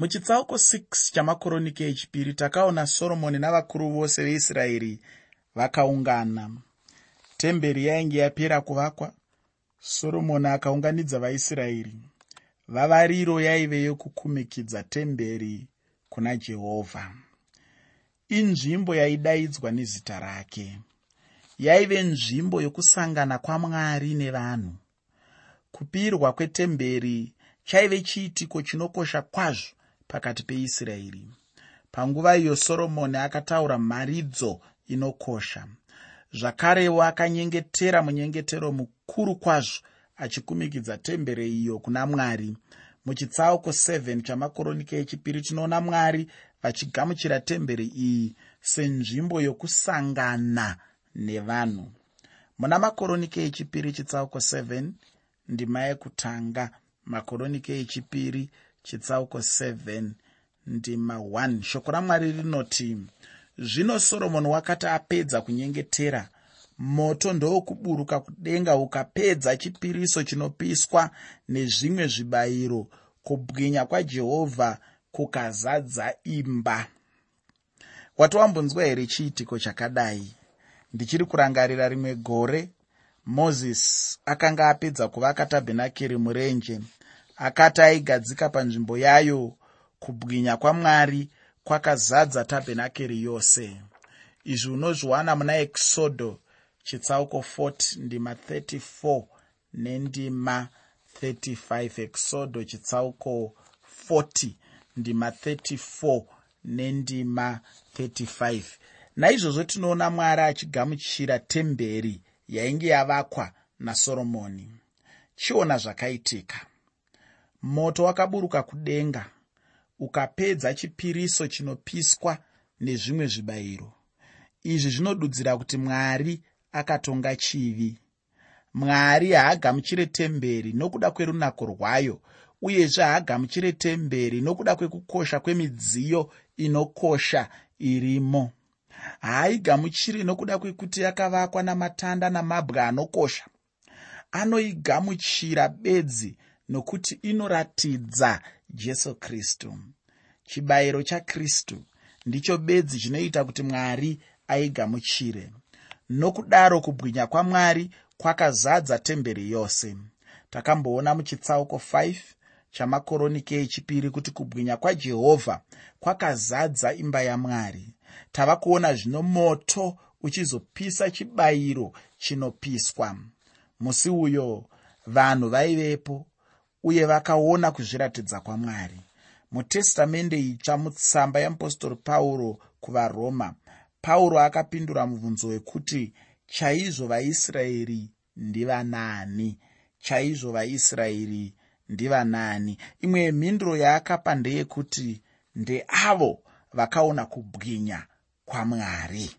muchitsauko 6 chamakoronike echipiri takaona soromoni navakuru vose veisraeri vakaungana. Temberi yainge yapera kuvakwa. Soromoni akaunganidza vaisraeri. Vavariro yaive yokukumikidza temberi kuna jehovha. Inzvimbo yaidaidzwa nezita rake. Yaive nzvimbo yokusangana kwamwari nevanhu. Kupirwa kwetemberi chaive chiitiko chinokosha kwazvo pakati peisraeri panguva iyo soromoni akataura mharidzo inokosha. Zvakarewo akanyengetera munyengetero mukuru kwazvo achikumikidza temberi iyo kuna mwari. Muchitsauko 7 chamakoronike echipiri tinoona mwari vachigamuchira temberi iyi senzvimbo yokusangana nevanhu. Muna makoronike echipiri chitsauko 7 ndima yekutanga. Makoronike echipiri chitsauko 7 ndima 1 shoko ramwari rinoti zvino soromoni wakati apedza kunyengetera moto ndowokuburuka kudenga ukapedza chipiriso chinopiswa nezvimwe zvibayiro kubwinya kwajehovha kukazadza imba. Wati wambonzwa here chiitiko chakadai? Ndichiri kurangarira rimwe gore mozisi akanga apedza kuvaka tabhenakeri murenje akati aigadzika panzvimbo yayo kubwinya kwamwari kwakazadza tabhenakeri yose. Izvi unozviwana muna ekisodho chitsauko 40 ndima 34 nendima 35 ekisodho chitsauko 40 ndima 34 nendima 35 naizvozvo tinoona mwari achigamuchira temberi yainge yavakwa nasoromoni. Chiona zvakaitika moto wakaburuka kudenga ukapedza chipiriso chinopiswa nezvimwe zvibayiro. Izvi zvinodudzira kuti mwari akatonga chivi. Mwari haagamuchire temberi nokuda kwerunako rwayo uyezve haagamuchire temberi nokuda kwekukosha kwemidziyo inokosha irimo. Haaigamuchiri nokuda kwekuti yakavakwa namatanda namabwe anokosha. Anoigamuchira bedzi nokuti inoratidza jesu kristu. Chibayiro chakristu ndicho bedzi chinoita kuti mwari aigamuchire. Nokudaro kubwinya kwamwari kwakazadza temberi yose. Takamboona muchitsauko 5 chamakoronike echipiri kuti kubwinya kwajehovha kwakazadza imba yamwari tava kuona zvino moto uchizopisa chibayiro chinopiswa. Musi uyo vanhu vaivepo uye vakaona kuzviratidza kwamwari. Mutestamende itsva mutsamba yeapostori pauro kuvaroma. Pauro akapindura mubvunzo wekuti chaizvo vaisraeri ndivanani? Chaizvo vaisraeri ndivanani? Imwe yemhinduro yaakapa ndeyekuti ndeavo vakaona kubwinya kwamwari.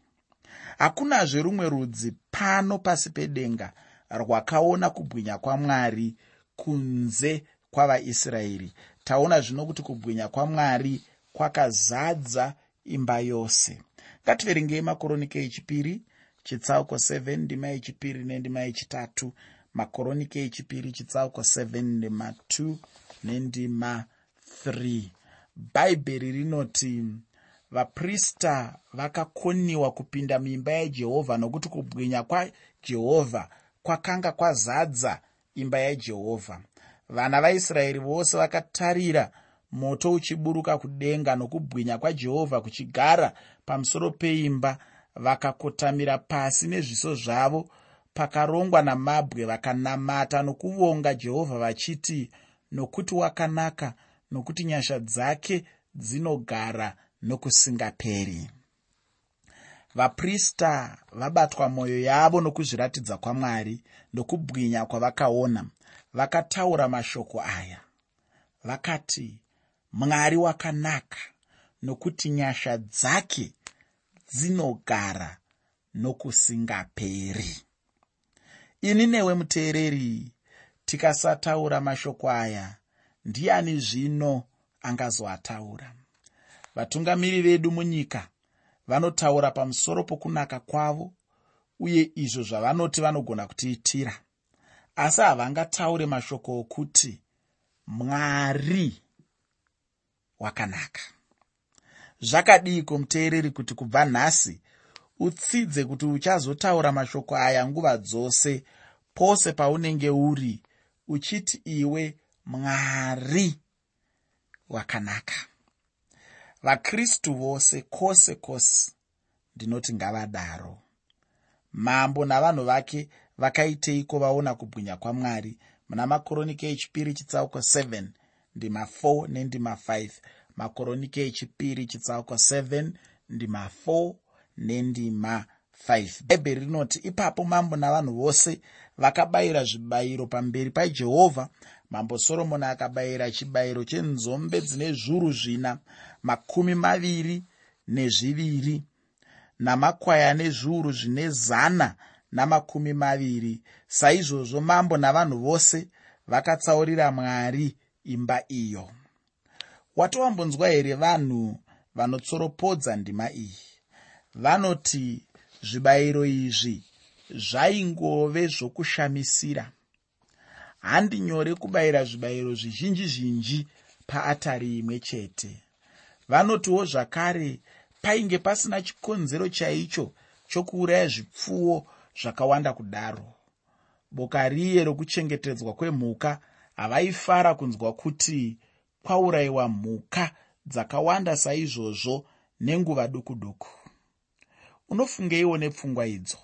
Hakunazve rumwe rudzi pano pasi pedenga rwakaona kubwinya kwamwari kunze kwavaisraeri. Taona zvino kuti kubwinya kwamwari kwakazadza imba yose. Ngativerengei makoronike echipiri chitsauko 7 ndima yechipiri nendima yechitatu makoronike echipiri chitsauko 7 ndima 2 nendima 3 bhaibheri rinoti vaprista vakakoniwa kupinda muimba yajehovha nokuti kubwinya kwajehovha kwakanga kwazadza imba yajehovha vana vaisraeri vose vakatarira moto uchiburuka kudenga nokubwinya kwajehovha kuchigara pamusoro peimba. Vakakotamira pasi nezviso zvavo pakarongwa namabwe vakanamata nokuvonga jehovha vachiti nokuti wakanaka nokuti nyasha dzake dzinogara nokusingaperi vaprista vabatwa mwoyo yavo nokuzviratidza kwamwari nokubwinya kwavakaona. Vakataura mashoko aya. Vakati mwari wakanaka nokuti nyasha dzake dzinogara nokusingaperi. Ini newe muteereri tikasataura mashoko aya. Ndiani zvino angazoataura? Vatungamiri vedu munyika vanotaura pamusoro pokunaka kwavo uye izvo zvavanoti vanogona kutiitira. Asi havangataure mashoko okuti mwari wakanaka. Zvakadiko muteereri kuti kubva nhasi utsidze kuti uchazotaura mashoko aya nguva dzose pose paunenge uri uchiti iwe mwari wakanaka vakristu vose kwose kwose ndinoti ngavadaro. Mambo navanhu vake vakaiteiko vaona kubwinya kwamwari? Muna makoronike echipiri chitsauko 7 ndima 4 nendima 5 makoronike echipiri chitsauko 7 ndima 4 nendima 5 bhaibheri rinoti ipapo mambo navanhu vose vakabayira zvibayiro pamberi pajehovha mambo soromoni akabayira chibayiro chenzombe dzine zviuru zvina makumi maviri nezviviri namakwaya nezviuru zvine zana namakumi maviri. Saizvozvo mambo navanhu vose vakatsaurira mwari imba iyo. Watowambonzwa here vanhu vanotsoropodza ndima iyi? Vanoti zvibayiro izvi zvaingove zvokushamisira handi nyore kubayira zvibayiro zvizhinji zhinji paatari imwe chete. Vanotiwo zvakare painge pasina chikonzero chaicho chokuuraya zvipfuwo zvakawanda kudaro. Boka riye rokuchengetedzwa kwemhuka havaifara kunzwa kuti kwaurayiwa mhuka dzakawanda saizvozvo nenguva duku duku unofungeiwo nepfungwa idzo.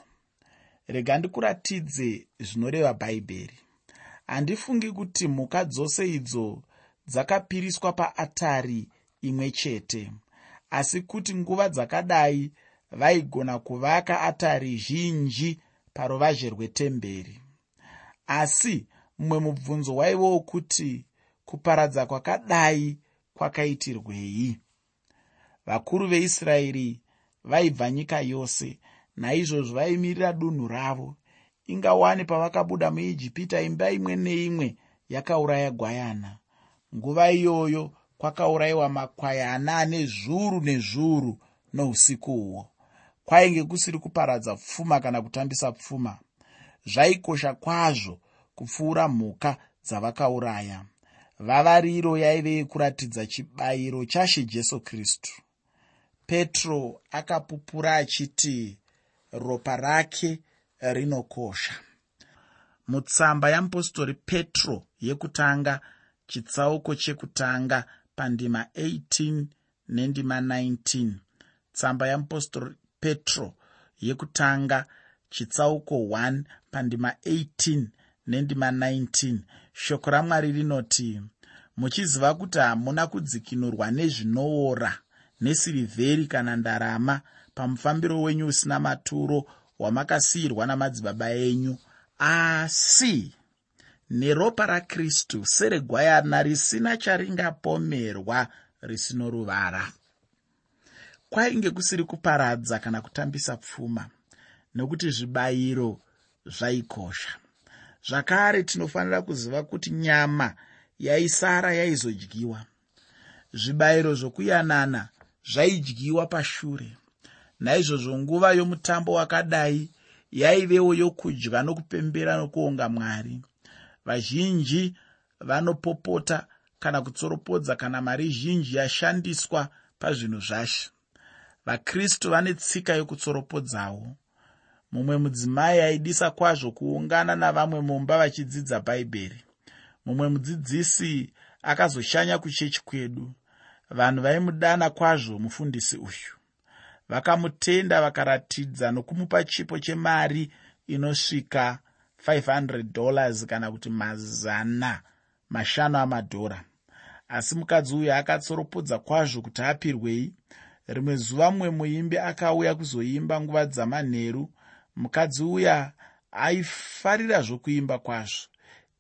Rega ndikuratidze zvinoreva bhaibheri handifungi kuti mhuka dzose idzo dzakapiriswa paatari imwe chete asi kuti nguva dzakadai vaigona kuvaka atari zhinji paruvazhe rwetemberi. Asi mumwe mubvunzo waivowo kuti kuparadza kwakadai kwakaitirwei. Vakuru veisraeri vaibva nyika yose naizvozvo vaimirira dunhu ravo ingawani pavakabuda muijipita imba imwe neimwe yakauraya gwayana nguva iyoyo kwakaurayiwa makwayana ane zviuru nezviuru nousikuhwo kwainge kusiri kuparadza pfuma kana kutambisa pfuma. Zvaikosha kwazvo kupfuura mhuka dzavakauraya. Vavariro yaive yekuratidza chibayiro chashe jesu kristu. Petro akapupura achiti ropa rake rinokosha. Mutsamba yamupostori petro yekutanga chitsauko chekutanga pandima 18 nendima 19 tsamba yamupostori petro yekutanga chitsauko 1 pandima 18 nendima 19 shoko ramwari rinoti muchiziva kuti hamuna kudzikinurwa nezvinoora nesirivheri kana ndarama pamufambiro wenyu usina maturo wamakasiyirwa namadzibaba enyu asi neropa rakristu seregwayana risina charingapomerwa risino ruvara. Kwainge kusiri kuparadza kana kutambisa pfuma nokuti zvibayiro zvaikosha. Zvakare tinofanira kuziva kuti nyama yaisara yaizodyiwa. Zvibayiro zvokuyanana zvaidyiwa pashure naizvozvo nguva yomutambo wakadai yaivewo yokudya nokupembera nokuonga mwari. Vazhinji vanopopota kana kutsoropodza kana mari zhinji yashandiswa pazvinhu zvashe vakristu vane tsika yokutsoropodzawo. Mumwe mudzimai aidisa kwazvo kuungana navamwe mumba vachidzidza bhaibheri. Mumwe mudzidzisi akazoshanya kuchechi kwedu. Vanhu vaimudana kwazvo mufundisi uyu vakamutenda vakaratidza nokumupa chipo chemari inosvika 500 dollars kana kuti mazana mashanu amadhora. Asi mukadzi uyu akatsoropodza kwazvo kuti apirwei. Rimwe zuva mumwe muimbi akauya kuzoimba nguva dzamanheru. Mukadzi uya aifarira zvokuimba kwazvo.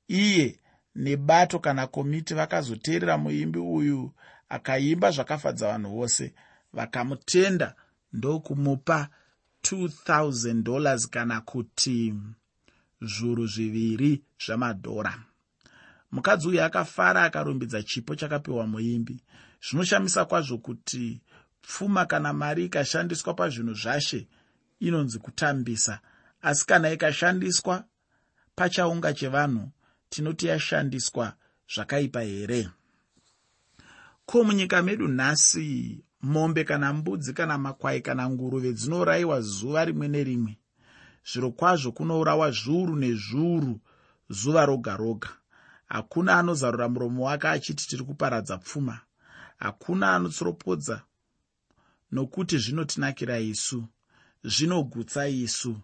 Iye nebato kana komiti vakazoteerera muimbi uyu akaimba zvakafadza vanhu vose vakamutenda ndokumupa 2000 dollars kana kuti zviuru zviviri zvamadhora. Mukadzi uyu akafara akarumbidza chipo chakapiwa muimbi. Zvinoshamisa kwazvo kuti pfuma kana mari ikashandiswa pazvinhu zvashe inonzi kutambisa. Asi kana ikashandiswa pachaunga chevanhu tinoti yashandiswa zvakaipa here? Ko munyika medu nhasi mombe kana mbudzi kana makwai kana nguruve dzinourayiwa zuva rimwe nerimwe. Zviro kwazvo kunourawa zviuru nezviuru zuva roga roga. Hakuna anozarura muromo wake achiti tiri kuparadza pfuma. Hakuna anotsoropodza nokuti zvinotinakira isu zvinogutsa isu.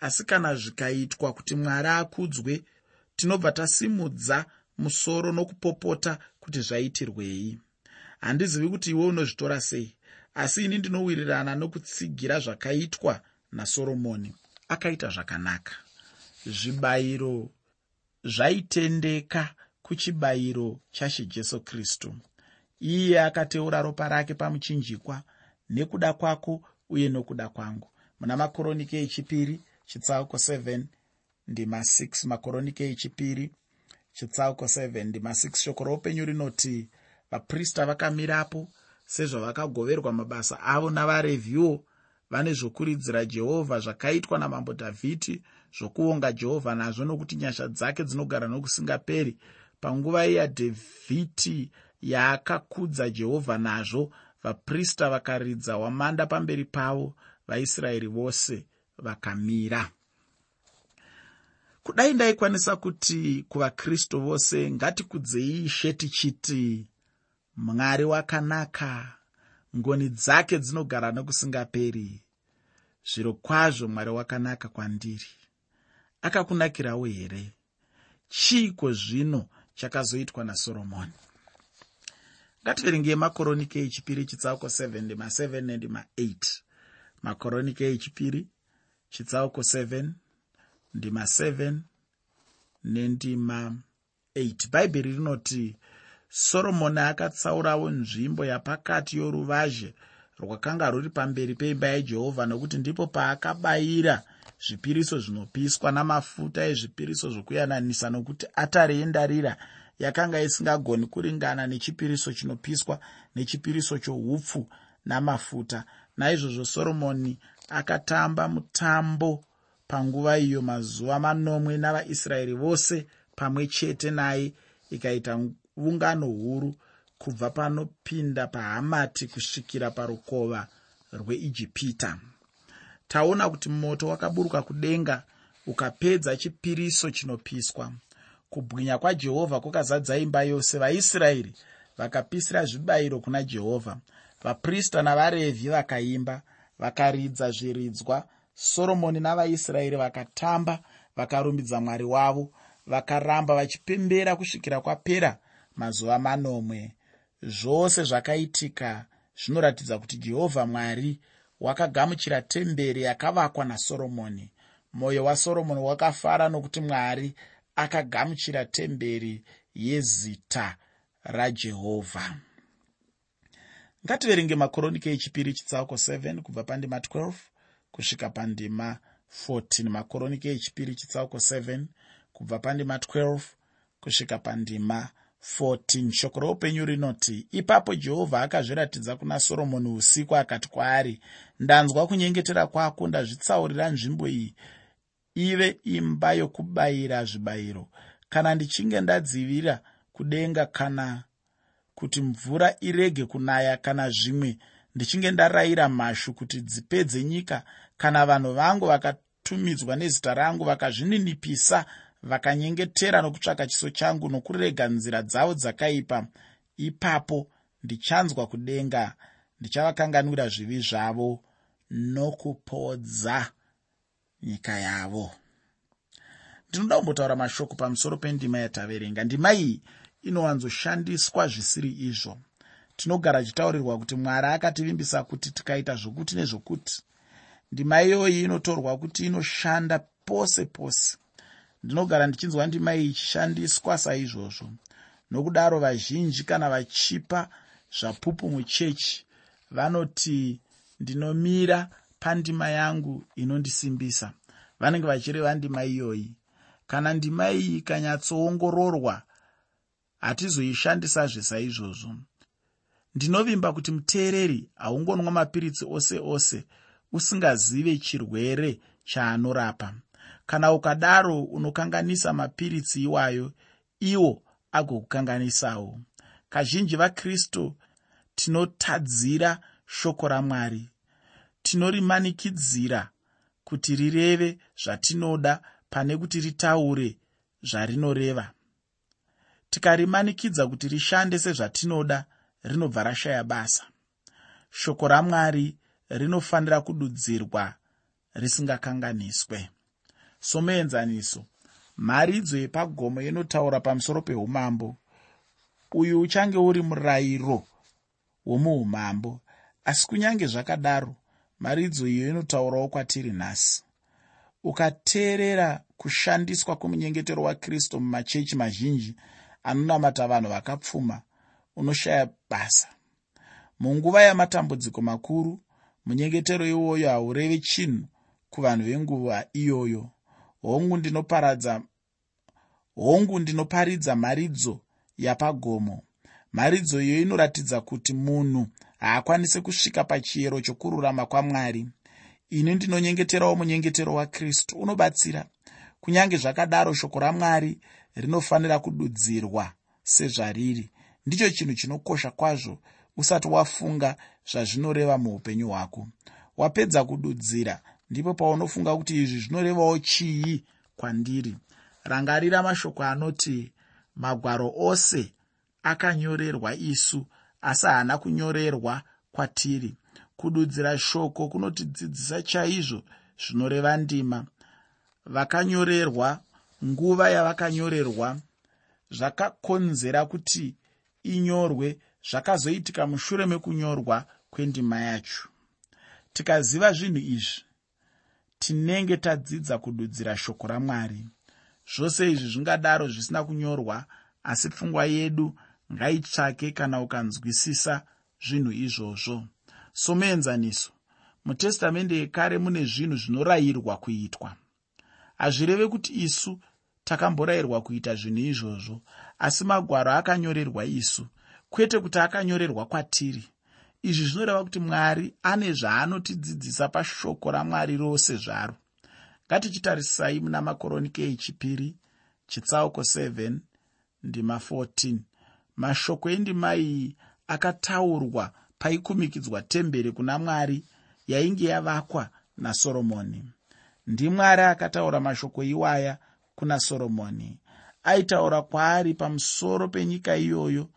Asi kana zvikaitwa kuti mwari akudzwe tinobva tasimudza musoro nokupopota kuti zvaitirwei handizivi kuti iwe unozvitora sei asi ini ndinowirirana nokutsigira zvakaitwa nasoromoni. Akaita zvakanaka. Zvibayiro zvaitendeka kuchibayiro chashe jesu kristu. Iye akateura ropa rake pamuchinjikwa nekuda kwako uye nokuda kwangu. Muna makoronike echipiri chitsauko 7 ndima 6 makoronike echipiri chitsauko 7 ndima 6 shoko roupenyu rinoti vaprista vakamirapo sezvavakagoverwa mabasa avo navarevhiwo vane zvokuridzira jehovha zvakaitwa namambo dhavhidhi zvokuonga jehovha nazvo nokuti nyasha dzake dzinogara nokusingaperi. Panguva yadhavhidhi yaakakudza jehovha nazvo vaprista vakaridza wamanda pamberi pavo vaisraeri vose vakamira. Kudai ndaikwanisa kuti kuvakristu vose ngatikudzei ishe tichiti mwari wakanaka. Ngoni dzake dzinogara nokusingaperi. Zviro kwazvo mwari wakanaka kwandiri. Akakunakirawo here? Chiiko zvino chakazoitwa nasoromoni? Ngativerengei makoronike echipiri chitsauko 7 ndima 7 nendima 8 makoronike echipiri chitsauko 7 ndima 7 nendima 8 bhaibheri rinoti soromoni akatsaurawo nzvimbo yapakati yoruvazhe rwakanga rwuri pamberi peimba yajehovha nokuti ndipo paakabayira zvipiriso zvinopiswa namafuta ezvipiriso zvokuyananisa nokuti atare yendarira yakanga isingagoni kuringana nechipiriso chinopiswa nechipiriso choupfu namafuta. Naizvozvo soromoni akatamba mutambo panguva iyo mazuva manomwe navaisraeri vose pamwe chete naye ikaita ungano huru kubva panopinda pahamati kusvikira parukova rweijipita. Taona kuti moto wakaburuka kudenga ukapedza chipiriso chinopiswa. Kubwinya kwajehovha kwakazadza imba yose. Vaisraeri vakapisira zvibayiro kuna jehovha. Vaprista navarevhi vakaimba vakaridza zviridzwa. Soromoni navaisraeri vakatamba vakarumbidza mwari wavo vakaramba vachipembera kusvikira kwapera mazuva manomwe. Zvose zvakaitika zvinoratidza kuti jehovha mwari wakagamuchira temberi yakavakwa nasoromoni. Mwoyo wasoromoni wakafara nokuti mwari akagamuchira temberi yezita rajehovha. Ngativerenge makoronike echipiri chitsauko 7 kubva pandima 12 kusvika pandima 14 makoronike echipiri chitsauko 7 kubva pandima 12 kusvika pandima 14 shoko roupenyu rinoti ipapo jehovha akazviratidza kuna soromoni usiku akati kwaari ndanzwa kunyengetera kwako ndazvitsaurira nzvimbo iyi. Ive imba yokubayira zvibayiro. Kana ndichinge ndadzivira kudenga kana kuti mvura irege kunaya kana zvimwe ndichinge ndarayira mhashu kuti dzipedze nyika. Kana vanhu vangu vakatumidzwa nezita rangu vakazvininipisa vakanyengetera nokutsvaka chiso changu nokurega nzira dzavo dzakaipa. Ipapo ndichanzwa kudenga ndichavakanganwira zvivi zvavo nokupodza nyika yavo. Ndinoda kumbotaura mashoko pamusoro pendima yataverenga. Ndima iyi inowanzoshandiswa zvisiri izvo. Tinogara chitaurirwa kuti mwari akativimbisa kuti tikaita zvokuti nezvokuti. Ndima iyoyi inotorwa kuti inoshanda pose pose ndinogara ndichinzwa ndima iyi ichishandiswa saizvozvo. Nokudaro vazhinji kana vachipa zvapupu muchechi vanoti ndinomira pandima yangu inondisimbisa. Vanenge vachireva ndima iyoyi. Kana ndima iyi ikanyatsoongororwa hatizoishandisazve saizvozvo. Ndinovimba kuti muteereri haungonwa mapiritsi ose ose usingazive chirwere chaanorapa kana ukadaro unokanganisa mapiritsi iwayo iwo agokukanganisawo. Kazhinji vakristu tinotadzira shoko ramwari tinorimanikidzira kuti rireve zvatinoda pane kuti ritaure zvarinoreva. Tikarimanikidza kuti rishande sezvatinoda rinobva rashaya basa. Shoko ramwari rinofanira kududzirwa risingakanganiswe somuenzaniso. Mharidzo yepagomo inotaura pamusoro peumambo. Uyu uchange uri murayiro womuumambo asi kunyange zvakadaro mharidzo iyo inotaurawo kwatiri nhasi. Ukateerera kushandiswa kwomunyengetero wakristu mumachechi mazhinji anonamata vanhu vakapfuma unoshaya basa. Munguva yamatambudziko makuru munyengetero iwoyo haurevi chinhu kuvanhu venguva iyoyo hongu ndinoparadza hongu ndinoparidza mharidzo yapagomo. Mharidzo iyo inoratidza kuti munhu haakwanisi kusvika pachiyero chokururama kwamwari. Ini ndinonyengeterawo munyengetero wakristu. Unobatsira. Kunyange zvakadaro shoko ramwari rinofanira kududzirwa sezvariri. Ndicho chinhu chinokosha kwazvo. Usati wafunga zvazvinoreva muupenyu hwako. Wapedza kududzira ndipo paunofunga kuti izvi zvinorevawo chii kwandiri. Rangarira mashoko anoti magwaro ose akanyorerwa isu asi haana kunyorerwa kwatiri. Kududzira shoko kunotidzidzisa chaizvo zvinoreva ndima. Vakanyorerwa nguva yavakanyorerwa zvakakonzera kuti inyorwe zvakazoitika mushure mekunyorwa kwendima yacho. Tikaziva zvinhu izvi tinenge tadzidza kududzira shoko ramwari. Zvose izvi zvingadaro zvisina kunyorwa asi pfungwa yedu ngaitsvake kana ukanzwisisa zvinhu izvozvo. Somuenzaniso mutestamende yekare mune zvinhu zvinorayirwa kuitwa. Hazvireve kuti isu takamborayirwa kuita zvinhu izvozvo asi magwaro akanyorerwa isu kwete kuti akanyorerwa kwatiri izvi zvinoreva kuti mwari ane zvaanotidzidzisa pashoko ramwari rose zvaro. Ngatichitarisai muna makoronike echipiri chitsauko 7 ndima 14 mashoko endima iyi akataurwa paikumikidzwa temberi kuna mwari yainge yavakwa nasoromoni ndimwari akataura mashoko iwaya kuna soromoni. Aitaura kwaari pamusoro penyika iyoyo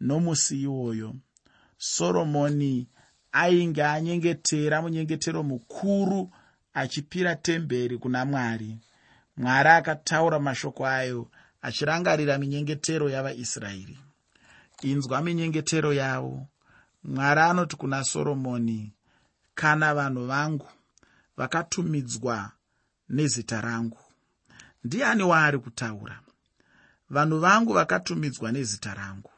nomusi iwoyo soromoni ainge anyengetera munyengetero mukuru achipira temberi kuna mwari. Mwari akataura mashoko ayo achirangarira minyengetero yavaisraeri inzwa minyengetero yavo. Mwari anoti kuna soromoni kana vanhu vangu vakatumidzwa nezita rangu ndiani waari kutaura? Vanhu vangu vakatumidzwa nezita rangu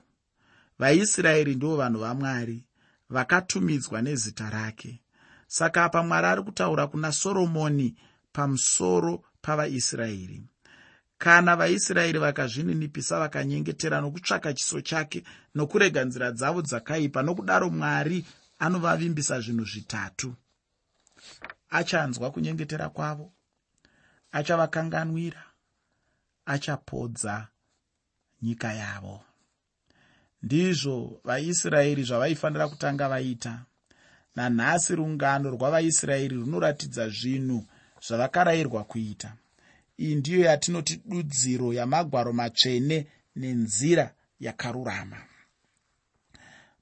vaisraeri ndivo vanhu vamwari vakatumidzwa nezita rake. Saka apa mwari ari kutaura kuna soromoni pamusoro pavaisraeri. Kana vaisraeri vakazvininipisa vakanyengetera nokutsvaka chiso chake nokurega nzira dzavo dzakaipa nokudaro mwari anovavimbisa zvinhu zvitatu. Achanzwa kunyengetera kwavo achavakanganwira achapodza nyika yavo ndizvo vaisraeri zvavaifanira kutanga vaita. Nanhasi rungano rwavaisraeri runoratidza zvinhu zvavakarayirwa kuita. Iyi ndiyo yatinoti dudziro yamagwaro matsvene nenzira yakarurama.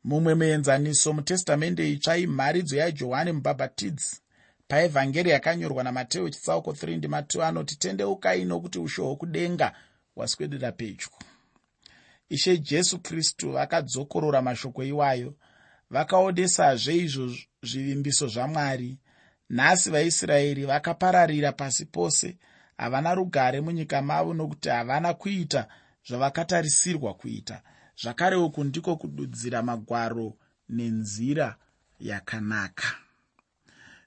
Mumwe muenzaniso mutestamende itsva imharidzo yajohani mubhabhatidzi. Paevhangeri yakanyorwa namateo chitsauko 3 ndima2 anoti tendeukai nokuti ushe hwokudenga hwaswedera pedyo ishe jesu kristu vakadzokorora mashoko iwayo vakaodesazve izvo zvivimbiso zvamwari nhasi vaisraeri vakapararira pasi pose havana rugare munyika mavo nokuti havana kuita zvavakatarisirwa kuita. Zvakare uku ndiko kududzira magwaro nenzira yakanaka.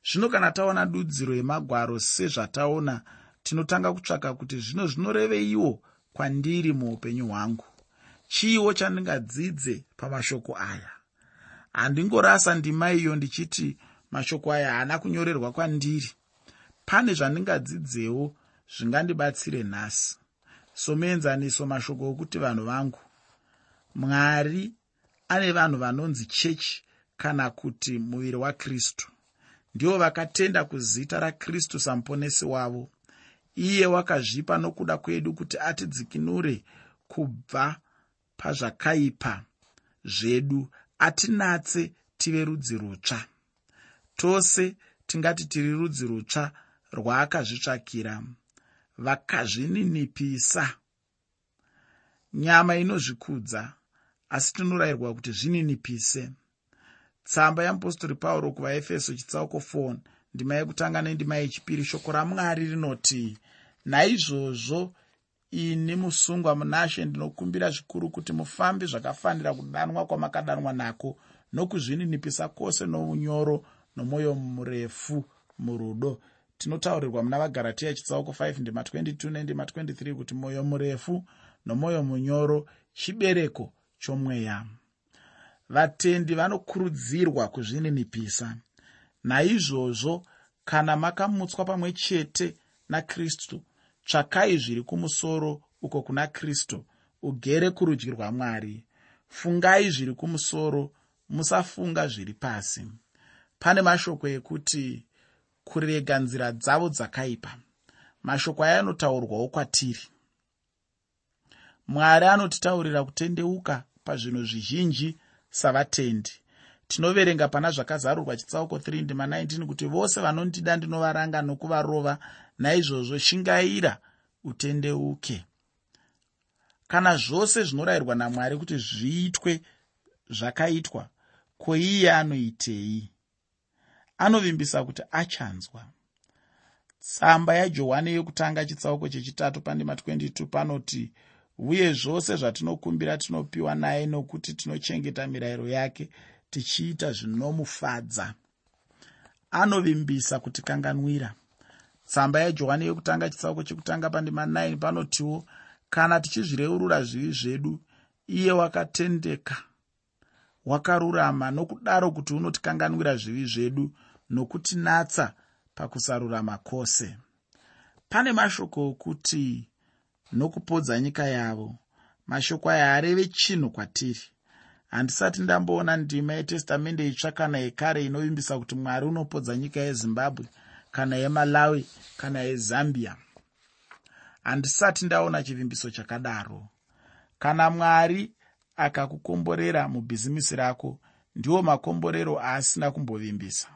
Zvino kana taona dudziro yemagwaro sezvataona tinotanga kutsvaka kuti zvino zvinoreveiwo kwandiri muupenyu hwangu chiiwo chandingadzidze pamashoko aya. Handingorasa ndima iyo ndichiti mashoko aya haana kunyorerwa kwandiri. Pane zvandingadzidzewo zvingandibatsire nhasi. Somuenzaniso mashoko okuti vanhu vangu. Mwari ane vanhu vanonzi chechi kana kuti muviri wakristu ndivo vakatenda kuzita rakristu samuponesi wavo. Iye wakazvipa nokuda kwedu kuti atidzikinure kubva pazvakaipa zvedu atinatse tive rudzi rutsva. Tose tingati tiri rudzi rutsva rwaakazvitsvakira vakazvininipisa. Nyama inozvikudza asi tinorayirwa kuti zvininipise. Tsamba yamupostori pauro kuvaefeso chitsauko 4 ndima yekutanga nendima yechipiri shoko ramwari rinoti naizvozvo ini musungwa munashe ndinokumbira zvikuru kuti mufambe zvakafanira kudanwa kwamakadanwa nako. Nokuzvininipisa kwose nounyoro nomwoyo murefu murudo. Tinotaurirwa muna vagaratiya chitsauko 5 ndima 22 nendima 23 kuti mwoyo murefu nomwoyo munyoro chibereko chomweya. Vatendi vanokurudzirwa kuzvininipisa. Naizvozvo kana makamutswa pamwe chete nakristu tsvakai zviri kumusoro uko kuna kristu ugere kurudyi rwamwari. Fungai zviri kumusoro musafunga zviri pasi. Pane mashoko ekuti kurega nzira dzavo dzakaipa. Mashoko aya anotaurwawo kwatiri. Mwari anotitaurira kutendeuka pazvinhu zvizhinji savatendi tinoverenga pana zvakazarurwa chitsauko 3 ndima 19 kuti vose vanondida ndinovaranga nokuvarova naizvozvo shingaira utendeuke. Kana zvose zvinorayirwa namwari kuti zviitwe zvakaitwa ko iye anoitei? Anovimbisa kuti achanzwa. Tsamba yajohani yekutanga chitsauko chechitatu pandima 22 panoti uye zvose zvatinokumbira tinopiwa naye nokuti tinochengeta mirayiro yake tichiita zvinomufadza. Anovimbisa kutikanganwira tsamba yajohani yekutanga chitsauko chekutanga pandima 9 panotiwo kana tichizvireurura zvivi zvedu iye wakatendeka. Wakarurama nokudaro kuti unotikanganwira zvivi zvedu nokutinatsa pakusarurama kwose. Pane mashoko okuti nokupodza nyika yavo. Mashoko aya hareve chinhu kwatiri handisati ndamboona ndima yetestamende itsva kana yekare inovimbisa kuti mwari unopodza nyika yezimbabwe kana yemalawi kana yezambia. Handisati ndaona chivimbiso chakadaro. Kana mwari akakukomborera mubhizimisi rako ndiwo makomborero aasina kumbovimbisa.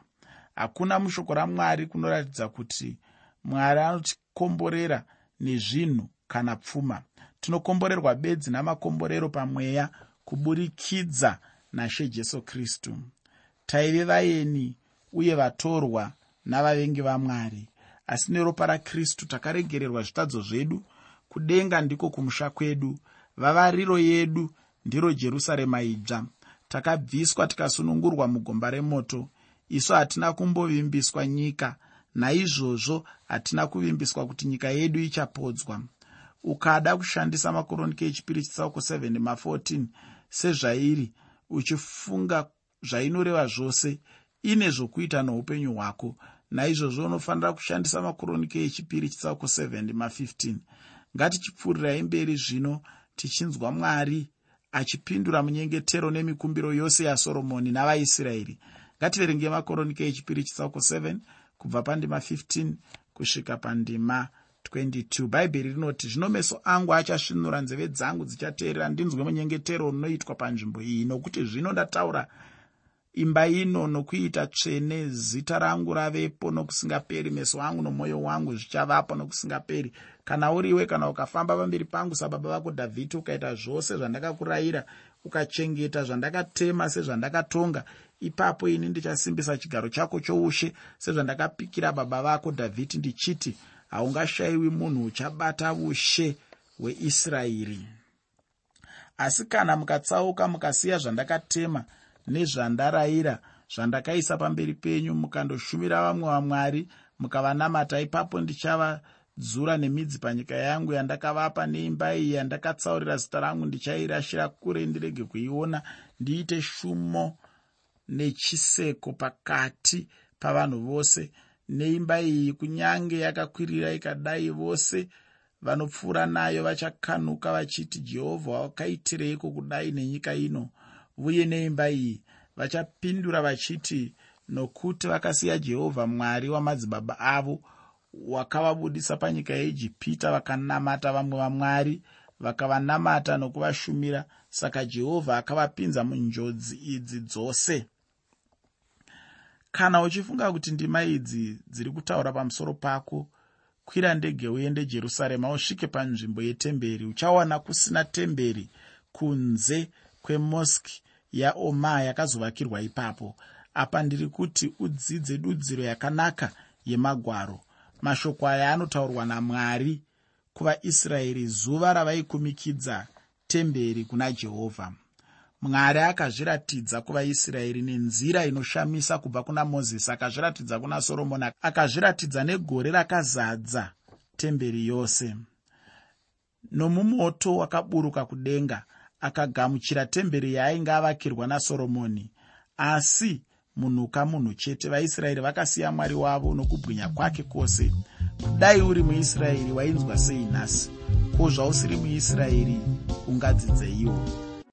Hakuna mushoko ramwari kunoratidza kuti mwari anotikomborera nezvinhu kana pfuma. Tinokomborerwa bedzi namakomborero pamweya kuburikidza nashe jesu kristu. Taive vaeni uye vatorwa navavengi vamwari. Asi neropa rakristu takaregererwa zvitadzo zvedu kudenga ndiko kumusha kwedu. Vavariro yedu ndiro jerusarema idzva takabviswa tikasunungurwa mugomba remoto. Isu hatina kumbovimbiswa nyika naizvozvo hatina kuvimbiswa kuti nyika yedu ichapodzwa. Ukada kushandisa makoronike echipiri chitsauko 7 ma14 sezvairi uchifunga zvainoreva zvose ine zvokuita noupenyu hwako. Naizvozvo unofanira kushandisa makoronike echipiri chitsauko 7 ma15 ngatichipfuurirai mberi zvino tichinzwa mwari achipindura munyengetero nemikumbiro yose yasoromoni navaisraeri ngativerenge makoronike echipiri chitsauko 7 kubva pandima 15 kusvika pandima 22 bhaibheri rinoti zvino meso angu achasvinura nzeve dzangu dzichateerera ndinzwe munyengetero unoitwa panzvimbo iyi nokuti zvino ndataura. Imba ino nokuita tsvene zita rangu ravepo nokusingaperi meso angu nomwoyo wangu zvichavapo nokusingaperi. Kana uriwe kana ukafamba pamberi pangu sababa vako dhavhidhi ukaita zvose zvandakakurayira ukachengeta zvandakatema sezvandakatonga ipapo ini ndichasimbisa chigaro chako choushe sezvandakapikira baba vako dhavhidhi ndichiti haungashayiwi munhu uchabata ushe hweisraeri. Asi kana mukatsauka mukasiya zvandakatema nezvandarayira zvandakaisa pamberi penyu mukandoshumira vamwe vamwari mukavanamata ipapo ndichavadzura nemidzi panyika yangu yandakavapa neimba iyi yandakatsaurira zita rangu ndichairashira kure ndirege kuiona. Ndiite shumo nechiseko pakati pavanhu vose neimba iyi kunyange yakakwirira ikadai vose vanopfuura nayo vachakanuka vachiti jehovha wakaitireiko kudai nenyika ino? Uye neimba iyi vachapindura vachiti nokuti vakasiya jehovha mwari wamadzibaba avo wakavabudisa panyika yeijipita vakanamata vamwe vamwari vakavanamata nokuvashumira saka jehovha akavapinza munjodzi idzi dzose kana uchifunga kuti ndima idzi dziri kutaura pamusoro pako kwira ndege uende jerusarema usvike panzvimbo yetemberi uchawana kusina temberi kunze kwemoski yaoma yakazovakirwa ipapo. Apa ndiri kuti udzidze dudziro yakanaka yemagwaro. Mashoko aya anotaurwa namwari kuvaisraeri zuva ravaikumikidza temberi kuna jehovha mwari akazviratidza kuvaisraeri nenzira inoshamisa kubva kuna mozisi akazviratidza kuna soromoni akazviratidza negore rakazadza temberi yose. Nomumoto wakaburuka kudenga akagamuchira temberi yaainge avakirwa nasoromoni. Asi munhu kamunhu chete vaisraeri vakasiya mwari wavo nokubwinya kwake kwose. Kudai uri muisraeri wainzwa sei nhasi? Ko zvausiri muisraeri ungadzidzeiwo